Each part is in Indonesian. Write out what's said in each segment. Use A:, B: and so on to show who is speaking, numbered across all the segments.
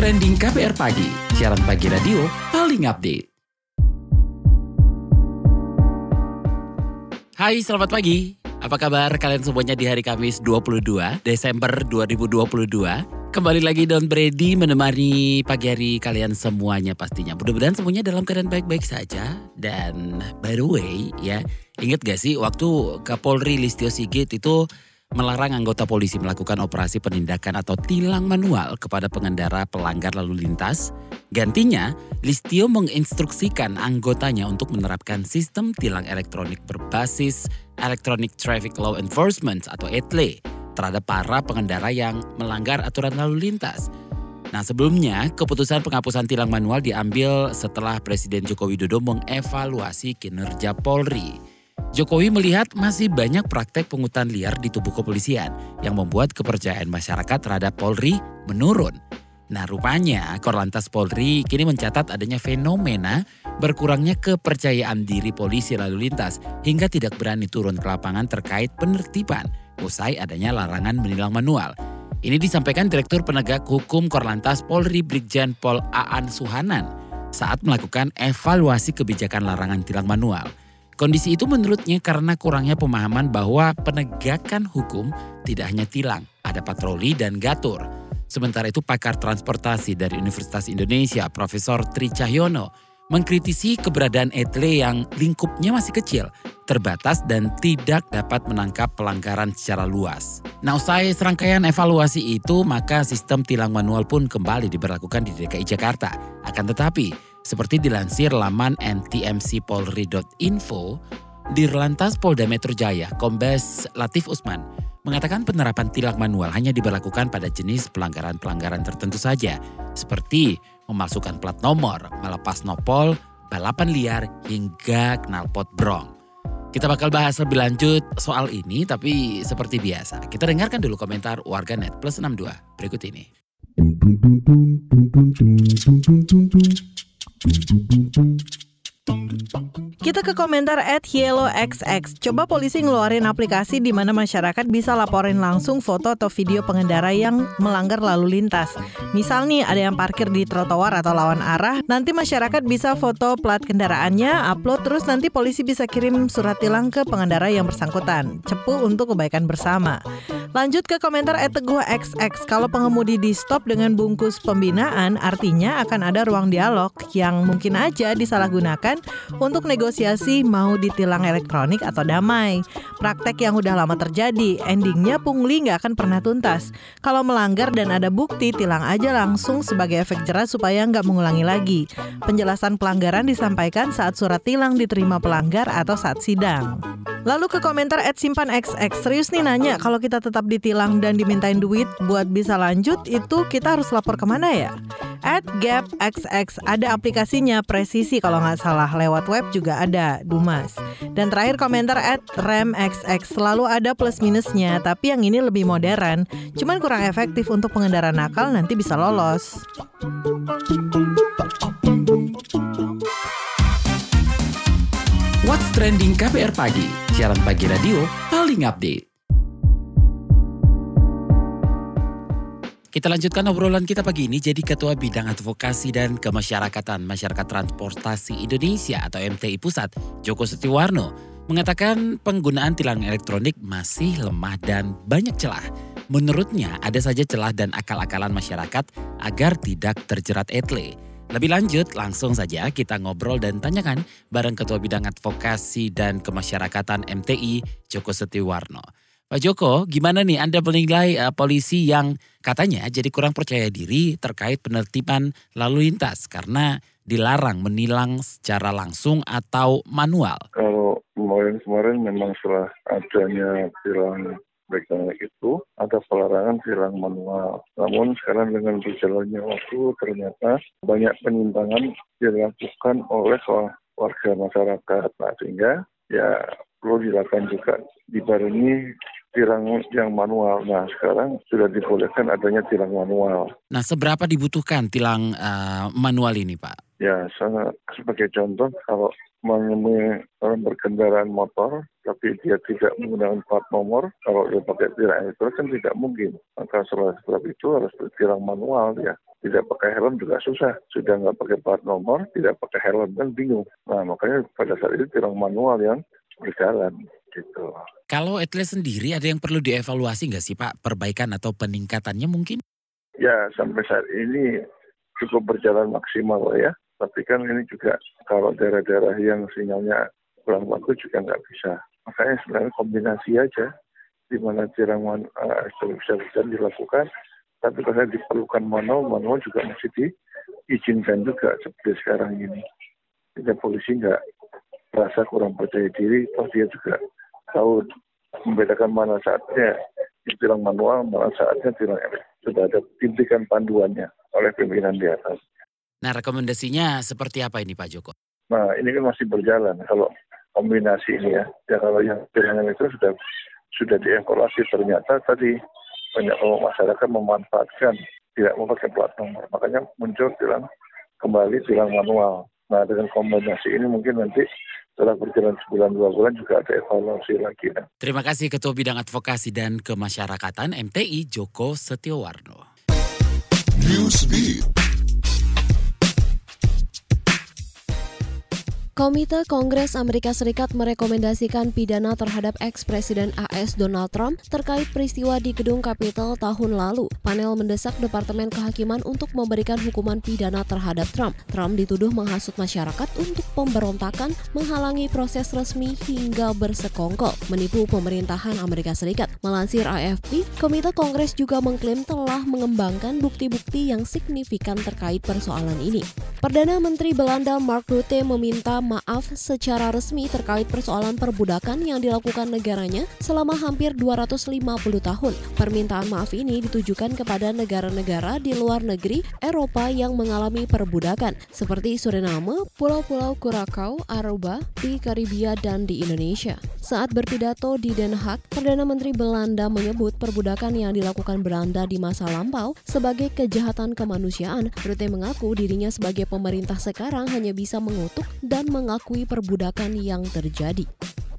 A: Trending KPR Pagi, siaran pagi radio paling update. Hai, selamat pagi. Apa kabar kalian semuanya di hari Kamis 22 Desember 2022? Kembali lagi Don Brady menemani pagi hari kalian semuanya pastinya. Mudah-mudahan semuanya dalam keadaan baik-baik saja. Dan by the way ya, inget gak sih waktu Kapolri Listio Sigit itu melarang anggota polisi melakukan operasi penindakan atau tilang manual kepada pengendara pelanggar lalu lintas. Gantinya, Listio menginstruksikan anggotanya untuk menerapkan sistem tilang elektronik berbasis Electronic Traffic Law Enforcement atau ETLE terhadap para pengendara yang melanggar aturan lalu lintas. Nah sebelumnya keputusan penghapusan tilang manual diambil setelah Presiden Joko Widodo mengevaluasi kinerja Polri. Jokowi melihat masih banyak praktek pungutan liar di tubuh kepolisian yang membuat kepercayaan masyarakat terhadap Polri menurun. Nah rupanya Korlantas Polri kini mencatat adanya fenomena berkurangnya kepercayaan diri polisi lalu lintas hingga tidak berani turun ke lapangan terkait penertiban usai adanya larangan menilang manual. Ini disampaikan Direktur Penegak Hukum Korlantas Polri Brigjen Pol Aan Suhanan saat melakukan evaluasi kebijakan larangan tilang manual. Kondisi itu menurutnya karena kurangnya pemahaman bahwa penegakan hukum tidak hanya tilang, ada patroli dan gatur. Sementara itu pakar transportasi dari Universitas Indonesia, Profesor Tri Cahyono, mengkritisi keberadaan ETLE yang lingkupnya masih kecil, terbatas dan tidak dapat menangkap pelanggaran secara luas. Nah usai serangkaian evaluasi itu, maka sistem tilang manual pun kembali diberlakukan di DKI Jakarta. Akan tetapi, seperti dilansir laman ntmcpolri.info, Dirlantas Polda Metro Jaya, Kombes Latif Usman, mengatakan penerapan tilang manual hanya diberlakukan pada jenis pelanggaran-pelanggaran tertentu saja, seperti memasukkan plat nomor, melepas nopol, balapan liar, hingga knalpot brong. Kita bakal bahas lebih lanjut soal ini, tapi seperti biasa, kita dengarkan dulu komentar warganet plus 62 berikut ini. Tuk tuk tuk tuk tuk tuk tuk.
B: Kita ke komentar at YellowXX. Coba polisi ngeluarin aplikasi di mana masyarakat bisa laporin langsung foto atau video pengendara yang melanggar lalu lintas. Misal nih ada yang parkir di trotoar atau lawan arah, nanti masyarakat bisa foto plat kendaraannya, upload terus nanti polisi bisa kirim surat tilang ke pengendara yang bersangkutan. Cepu untuk kebaikan bersama. Lanjut ke komentar at Teguh XX. Kalau pengemudi di stop dengan bungkus pembinaan, artinya akan ada ruang dialog yang mungkin aja disalahgunakan untuk negosiasi mau ditilang elektronik atau damai. Praktek yang udah lama terjadi, endingnya pungli nggak akan pernah tuntas. Kalau melanggar dan ada bukti, tilang aja langsung sebagai efek jerah supaya nggak mengulangi lagi. Penjelasan pelanggaran disampaikan saat surat tilang diterima pelanggar atau saat sidang. Lalu ke komentar at simpan XX, serius nih nanya kalau kita tetap ditilang dan dimintain duit buat bisa lanjut itu kita harus lapor ke mana ya? At Gap XX ada aplikasinya presisi kalau nggak salah lewat web juga ada Dumas. Dan terakhir komentar at XX selalu ada plus minusnya tapi yang ini lebih modern, cuman kurang efektif untuk pengendara nakal nanti bisa lolos.
A: What's Trending KPR Pagi, siaran pagi radio paling update. Kita lanjutkan obrolan kita pagi ini. Jadi Ketua Bidang Advokasi dan Kemasyarakatan Masyarakat Transportasi Indonesia atau MTI Pusat, Joko Setiwarno, mengatakan penggunaan tilang elektronik masih lemah dan banyak celah. Menurutnya ada saja celah dan akal-akalan masyarakat agar tidak terjerat etle. Lebih lanjut, langsung saja kita ngobrol dan tanyakan bareng Ketua Bidang Advokasi dan Kemasyarakatan MTI, Joko Setiwarno. Pak Joko, gimana nih Anda menilai uh, polisi yang katanya jadi kurang percaya diri terkait penertiban lalu lintas karena dilarang menilang secara langsung atau manual?
C: Kalau kemarin-kemarin memang setelah adanya tilang elektronik itu ada pelarangan tilang manual. Namun sekarang dengan berjalannya waktu ternyata banyak penyimpangan dilakukan oleh warga masyarakat. Nah, sehingga ya perlu dilakukan juga dibarengi tilang yang manual. Nah, sekarang sudah dibolehkan adanya tilang manual.
A: Nah, seberapa dibutuhkan tilang uh, manual ini, Pak?
C: Ya, sangat sebagai contoh kalau menemui orang berkendaraan motor, tapi dia tidak menggunakan plat nomor, kalau dia pakai tilang elektronik kan tidak mungkin. Maka setelah sebab itu harus bertilang manual ya. Tidak pakai helm juga susah. Sudah nggak pakai plat nomor, tidak pakai helm kan bingung. Nah makanya pada saat itu tilang manual yang berjalan gitu.
A: Kalau atlet sendiri ada yang perlu dievaluasi nggak sih Pak? Perbaikan atau peningkatannya mungkin?
C: Ya sampai saat ini cukup berjalan maksimal ya. Tapi kan ini juga kalau daerah-daerah yang sinyalnya kurang bagus juga nggak bisa. Makanya sebenarnya kombinasi aja di mana tirangan uh, bisa bisa dilakukan. Tapi kalau diperlukan manual, manual juga masih diizinkan juga seperti sekarang ini. Jadi polisi nggak merasa kurang percaya diri, toh dia juga tahu membedakan mana saatnya tilang manual, mana saatnya tilang elektronik. Sudah ada tindikan panduannya oleh pimpinan di atas.
A: Nah rekomendasinya seperti apa ini Pak Joko?
C: Nah ini kan masih berjalan kalau kombinasi ini ya. Ya kalau yang pilihan itu sudah sudah dievaluasi ternyata tadi banyak masyarakat memanfaatkan tidak memakai plat nomor. Makanya muncul tilang kembali tilang manual. Nah dengan kombinasi ini mungkin nanti setelah berjalan sebulan dua bulan juga ada evaluasi lagi. Nah.
A: Terima kasih Ketua Bidang Advokasi dan Kemasyarakatan MTI Joko Setiowarno. Newsbeat.
D: Komite Kongres Amerika Serikat merekomendasikan pidana terhadap ex-presiden AS Donald Trump terkait peristiwa di gedung Capitol tahun lalu. Panel mendesak Departemen Kehakiman untuk memberikan hukuman pidana terhadap Trump. Trump dituduh menghasut masyarakat untuk pemberontakan, menghalangi proses resmi hingga bersekongkol, menipu pemerintahan Amerika Serikat. Melansir AFP, Komite Kongres juga mengklaim telah mengembangkan bukti-bukti yang signifikan terkait persoalan ini. Perdana Menteri Belanda Mark Rutte meminta maaf secara resmi terkait persoalan perbudakan yang dilakukan negaranya selama hampir 250 tahun. Permintaan maaf ini ditujukan kepada negara-negara di luar negeri Eropa yang mengalami perbudakan, seperti Suriname, Pulau-Pulau Kurakau, Aruba, di Karibia, dan di Indonesia. Saat berpidato di Den Haag, Perdana Menteri Belanda menyebut perbudakan yang dilakukan Belanda di masa lampau sebagai kejahatan kemanusiaan. Rutte mengaku dirinya sebagai pemerintah sekarang hanya bisa mengutuk dan mengakui perbudakan yang terjadi.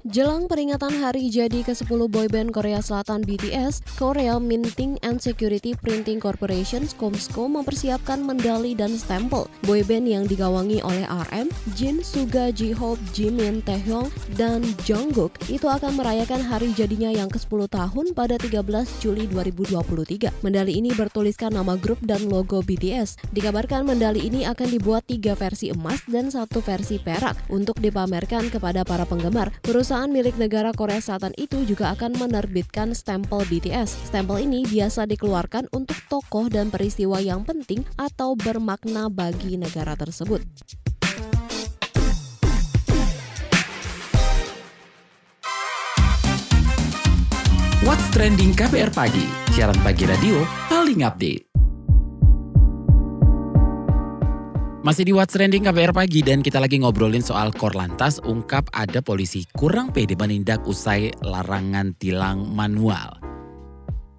D: Jelang peringatan hari jadi ke-10 boyband Korea Selatan BTS, Korea Minting and Security Printing Corporation (Komsko) mempersiapkan medali dan stempel. Boyband yang digawangi oleh RM, Jin, Suga, J-Hope, Jimin, Taehyung, dan Jungkook itu akan merayakan hari jadinya yang ke-10 tahun pada 13 Juli 2023. Medali ini bertuliskan nama grup dan logo BTS. Dikabarkan medali ini akan dibuat tiga versi emas dan satu versi perak untuk dipamerkan kepada para penggemar. Perusahaan perusahaan milik negara Korea Selatan itu juga akan menerbitkan stempel BTS. Stempel ini biasa dikeluarkan untuk tokoh dan peristiwa yang penting atau bermakna bagi negara tersebut.
A: What's Trending KPR Pagi, siaran pagi radio paling update. Masih di What's Trending KBR Pagi dan kita lagi ngobrolin soal Korlantas ungkap ada polisi kurang pede menindak usai larangan tilang manual.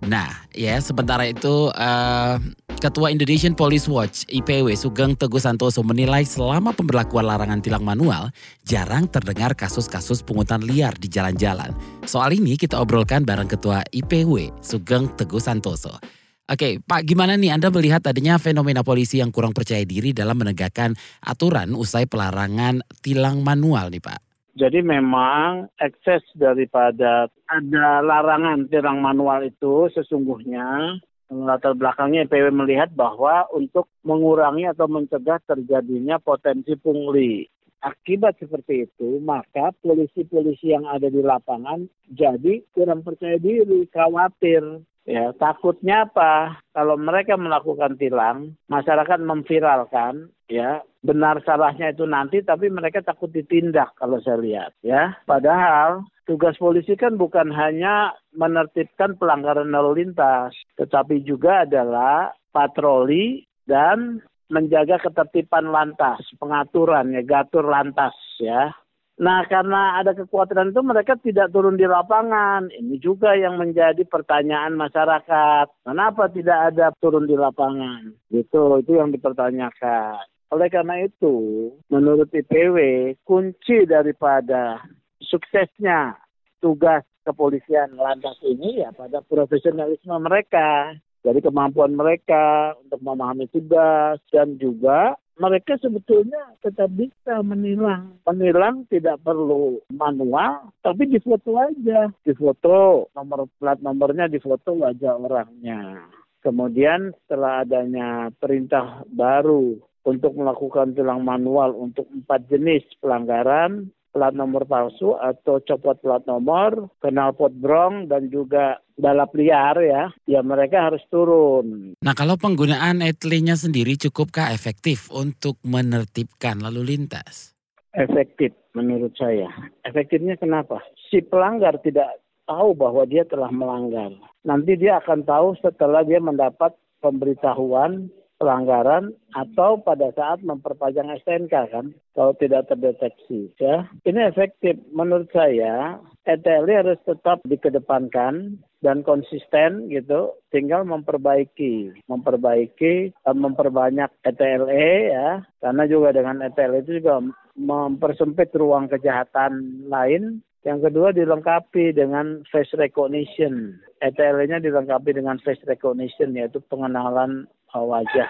A: Nah ya sementara itu uh, Ketua Indonesian Police Watch IPW Sugeng Teguh Santoso menilai selama pemberlakuan larangan tilang manual jarang terdengar kasus-kasus pungutan liar di jalan-jalan. Soal ini kita obrolkan bareng Ketua IPW Sugeng Teguh Santoso. Oke, Pak, gimana nih Anda melihat adanya fenomena polisi yang kurang percaya diri dalam menegakkan aturan usai pelarangan tilang manual nih, Pak?
E: Jadi memang ekses daripada ada larangan tilang manual itu sesungguhnya latar belakangnya IPW melihat bahwa untuk mengurangi atau mencegah terjadinya potensi pungli. Akibat seperti itu, maka polisi-polisi yang ada di lapangan jadi kurang percaya diri, khawatir Ya, takutnya apa? Kalau mereka melakukan tilang, masyarakat memviralkan, ya, benar salahnya itu nanti, tapi mereka takut ditindak kalau saya lihat, ya. Padahal tugas polisi kan bukan hanya menertibkan pelanggaran lalu lintas, tetapi juga adalah patroli dan menjaga ketertiban lantas, pengaturan ya, gatur lantas ya. Nah, karena ada kekhawatiran itu mereka tidak turun di lapangan. Ini juga yang menjadi pertanyaan masyarakat. Kenapa tidak ada turun di lapangan? Gitu, itu yang dipertanyakan. Oleh karena itu, menurut IPW, kunci daripada suksesnya tugas kepolisian lantas ini ya pada profesionalisme mereka. Jadi kemampuan mereka untuk memahami tugas dan juga mereka sebetulnya tetap bisa menilang. Menilang tidak perlu manual, tapi difoto aja. Difoto nomor plat nomornya, difoto wajah orangnya. Kemudian setelah adanya perintah baru untuk melakukan tilang manual untuk empat jenis pelanggaran, plat nomor palsu atau copot plat nomor, kenal pot brong dan juga balap liar ya, ya mereka harus turun.
A: Nah kalau penggunaan etlinya sendiri cukupkah efektif untuk menertibkan lalu lintas?
E: Efektif menurut saya. Efektifnya kenapa? Si pelanggar tidak tahu bahwa dia telah melanggar. Nanti dia akan tahu setelah dia mendapat pemberitahuan pelanggaran atau pada saat memperpanjang STNK kan kalau tidak terdeteksi ya. Ini efektif. Menurut saya ETL harus tetap dikedepankan dan konsisten gitu. Tinggal memperbaiki. Memperbaiki eh, memperbanyak ETLE ya. Karena juga dengan ETL itu juga mempersempit ruang kejahatan lain. Yang kedua dilengkapi dengan face recognition. ETL-nya dilengkapi dengan face recognition yaitu pengenalan wajah.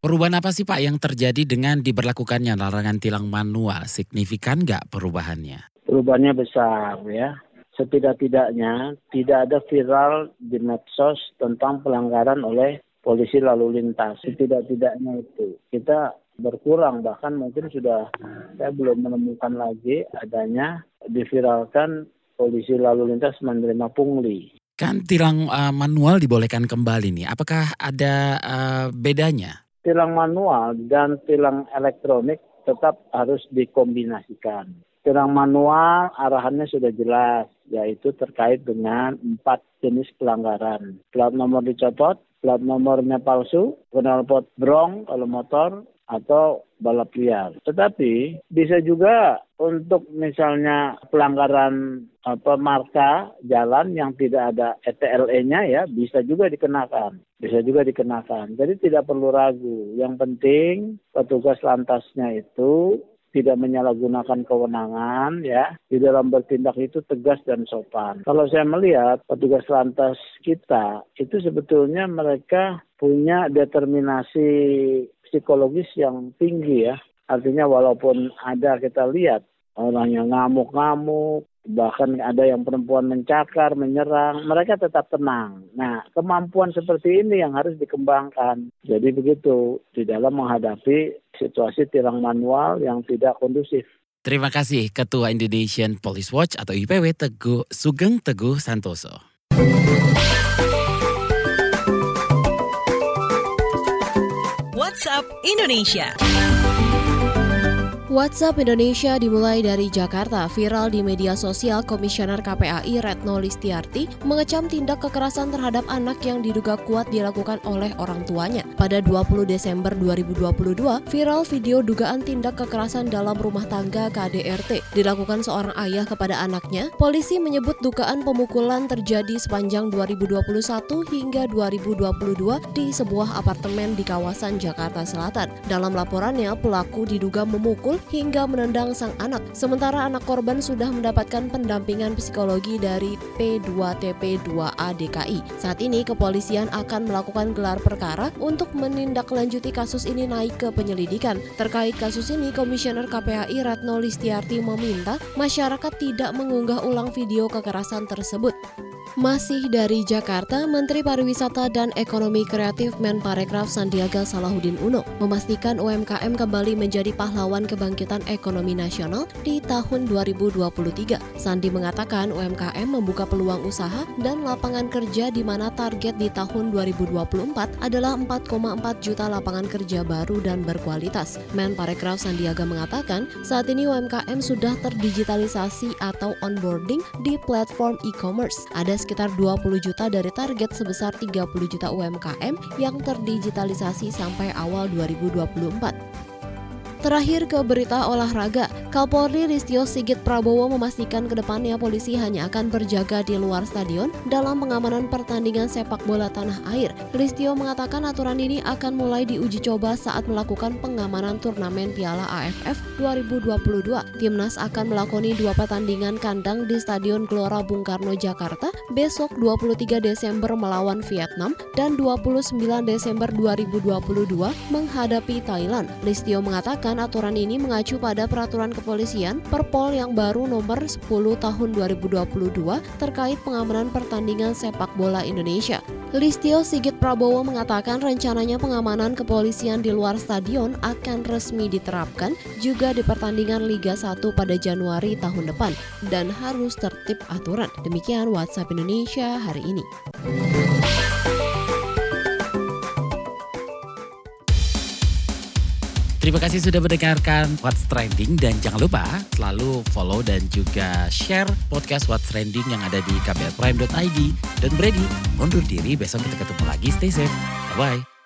A: Perubahan apa sih Pak yang terjadi dengan diberlakukannya larangan tilang manual? Signifikan nggak perubahannya?
E: Perubahannya besar ya. Setidak-tidaknya tidak ada viral di medsos tentang pelanggaran oleh polisi lalu lintas. Setidak-tidaknya itu kita berkurang bahkan mungkin sudah saya belum menemukan lagi adanya diviralkan polisi lalu lintas menerima pungli.
A: Kan tilang uh, manual dibolehkan kembali nih. Apakah ada uh, bedanya?
E: Tilang manual dan tilang elektronik tetap harus dikombinasikan. Tilang manual arahannya sudah jelas, yaitu terkait dengan empat jenis pelanggaran. Plat nomor dicopot, plat nomornya palsu, knalpot brong kalau motor, atau balap liar. Tetapi bisa juga untuk misalnya pelanggaran apa marka jalan yang tidak ada ETLE-nya ya bisa juga dikenakan. Bisa juga dikenakan. Jadi tidak perlu ragu. Yang penting petugas lantasnya itu tidak menyalahgunakan kewenangan ya di dalam bertindak itu tegas dan sopan. Kalau saya melihat petugas lantas kita itu sebetulnya mereka punya determinasi psikologis yang tinggi ya. Artinya walaupun ada kita lihat orang yang ngamuk-ngamuk, bahkan ada yang perempuan mencakar, menyerang, mereka tetap tenang. Nah, kemampuan seperti ini yang harus dikembangkan. Jadi begitu di dalam menghadapi situasi tilang manual yang tidak kondusif.
A: Terima kasih Ketua Indonesian Police Watch atau IPW Teguh Sugeng Teguh Santoso.
B: WhatsApp Indonesia.
D: WhatsApp Indonesia dimulai dari Jakarta. Viral di media sosial Komisioner KPAI Retno Listiarti mengecam tindak kekerasan terhadap anak yang diduga kuat dilakukan oleh orang tuanya. Pada 20 Desember 2022, viral video dugaan tindak kekerasan dalam rumah tangga KDRT dilakukan seorang ayah kepada anaknya. Polisi menyebut dugaan pemukulan terjadi sepanjang 2021 hingga 2022 di sebuah apartemen di kawasan Jakarta Selatan. Dalam laporannya, pelaku diduga memukul hingga menendang sang anak. Sementara anak korban sudah mendapatkan pendampingan psikologi dari P2TP2A DKI. Saat ini kepolisian akan melakukan gelar perkara untuk menindaklanjuti kasus ini naik ke penyelidikan. Terkait kasus ini, Komisioner KPAI Ratno Listiarti meminta masyarakat tidak mengunggah ulang video kekerasan tersebut. Masih dari Jakarta, Menteri Pariwisata dan Ekonomi Kreatif Menparekraf Sandiaga Salahuddin Uno memastikan UMKM kembali menjadi pahlawan kebangkitan ekonomi nasional di tahun 2023. Sandi mengatakan UMKM membuka peluang usaha dan lapangan kerja di mana target di tahun 2024 adalah 4,4 juta lapangan kerja baru dan berkualitas. Menparekraf Sandiaga mengatakan saat ini UMKM sudah terdigitalisasi atau onboarding di platform e-commerce. Ada sekitar 20 juta dari target sebesar 30 juta UMKM yang terdigitalisasi sampai awal 2024. Terakhir ke berita olahraga, Kapolri Listio Sigit Prabowo memastikan ke depannya polisi hanya akan berjaga di luar stadion dalam pengamanan pertandingan sepak bola tanah air. Listio mengatakan aturan ini akan mulai diuji coba saat melakukan pengamanan turnamen Piala AFF 2022. Timnas akan melakoni dua pertandingan kandang di Stadion Gelora Bung Karno Jakarta besok 23 Desember melawan Vietnam dan 29 Desember 2022 menghadapi Thailand. Listio mengatakan aturan ini mengacu pada peraturan kepolisian Perpol yang baru nomor 10 tahun 2022 terkait pengamanan pertandingan sepak bola Indonesia. Listio Sigit Prabowo mengatakan rencananya pengamanan kepolisian di luar stadion akan resmi diterapkan juga di pertandingan Liga 1 pada Januari tahun depan dan harus tertib aturan. Demikian WhatsApp Indonesia hari ini.
A: Terima kasih sudah mendengarkan What's Trending dan jangan lupa selalu follow dan juga share podcast What's Trending yang ada di kbrprime.id. Dan Brady, undur diri besok kita ketemu lagi. Stay safe. Bye-bye.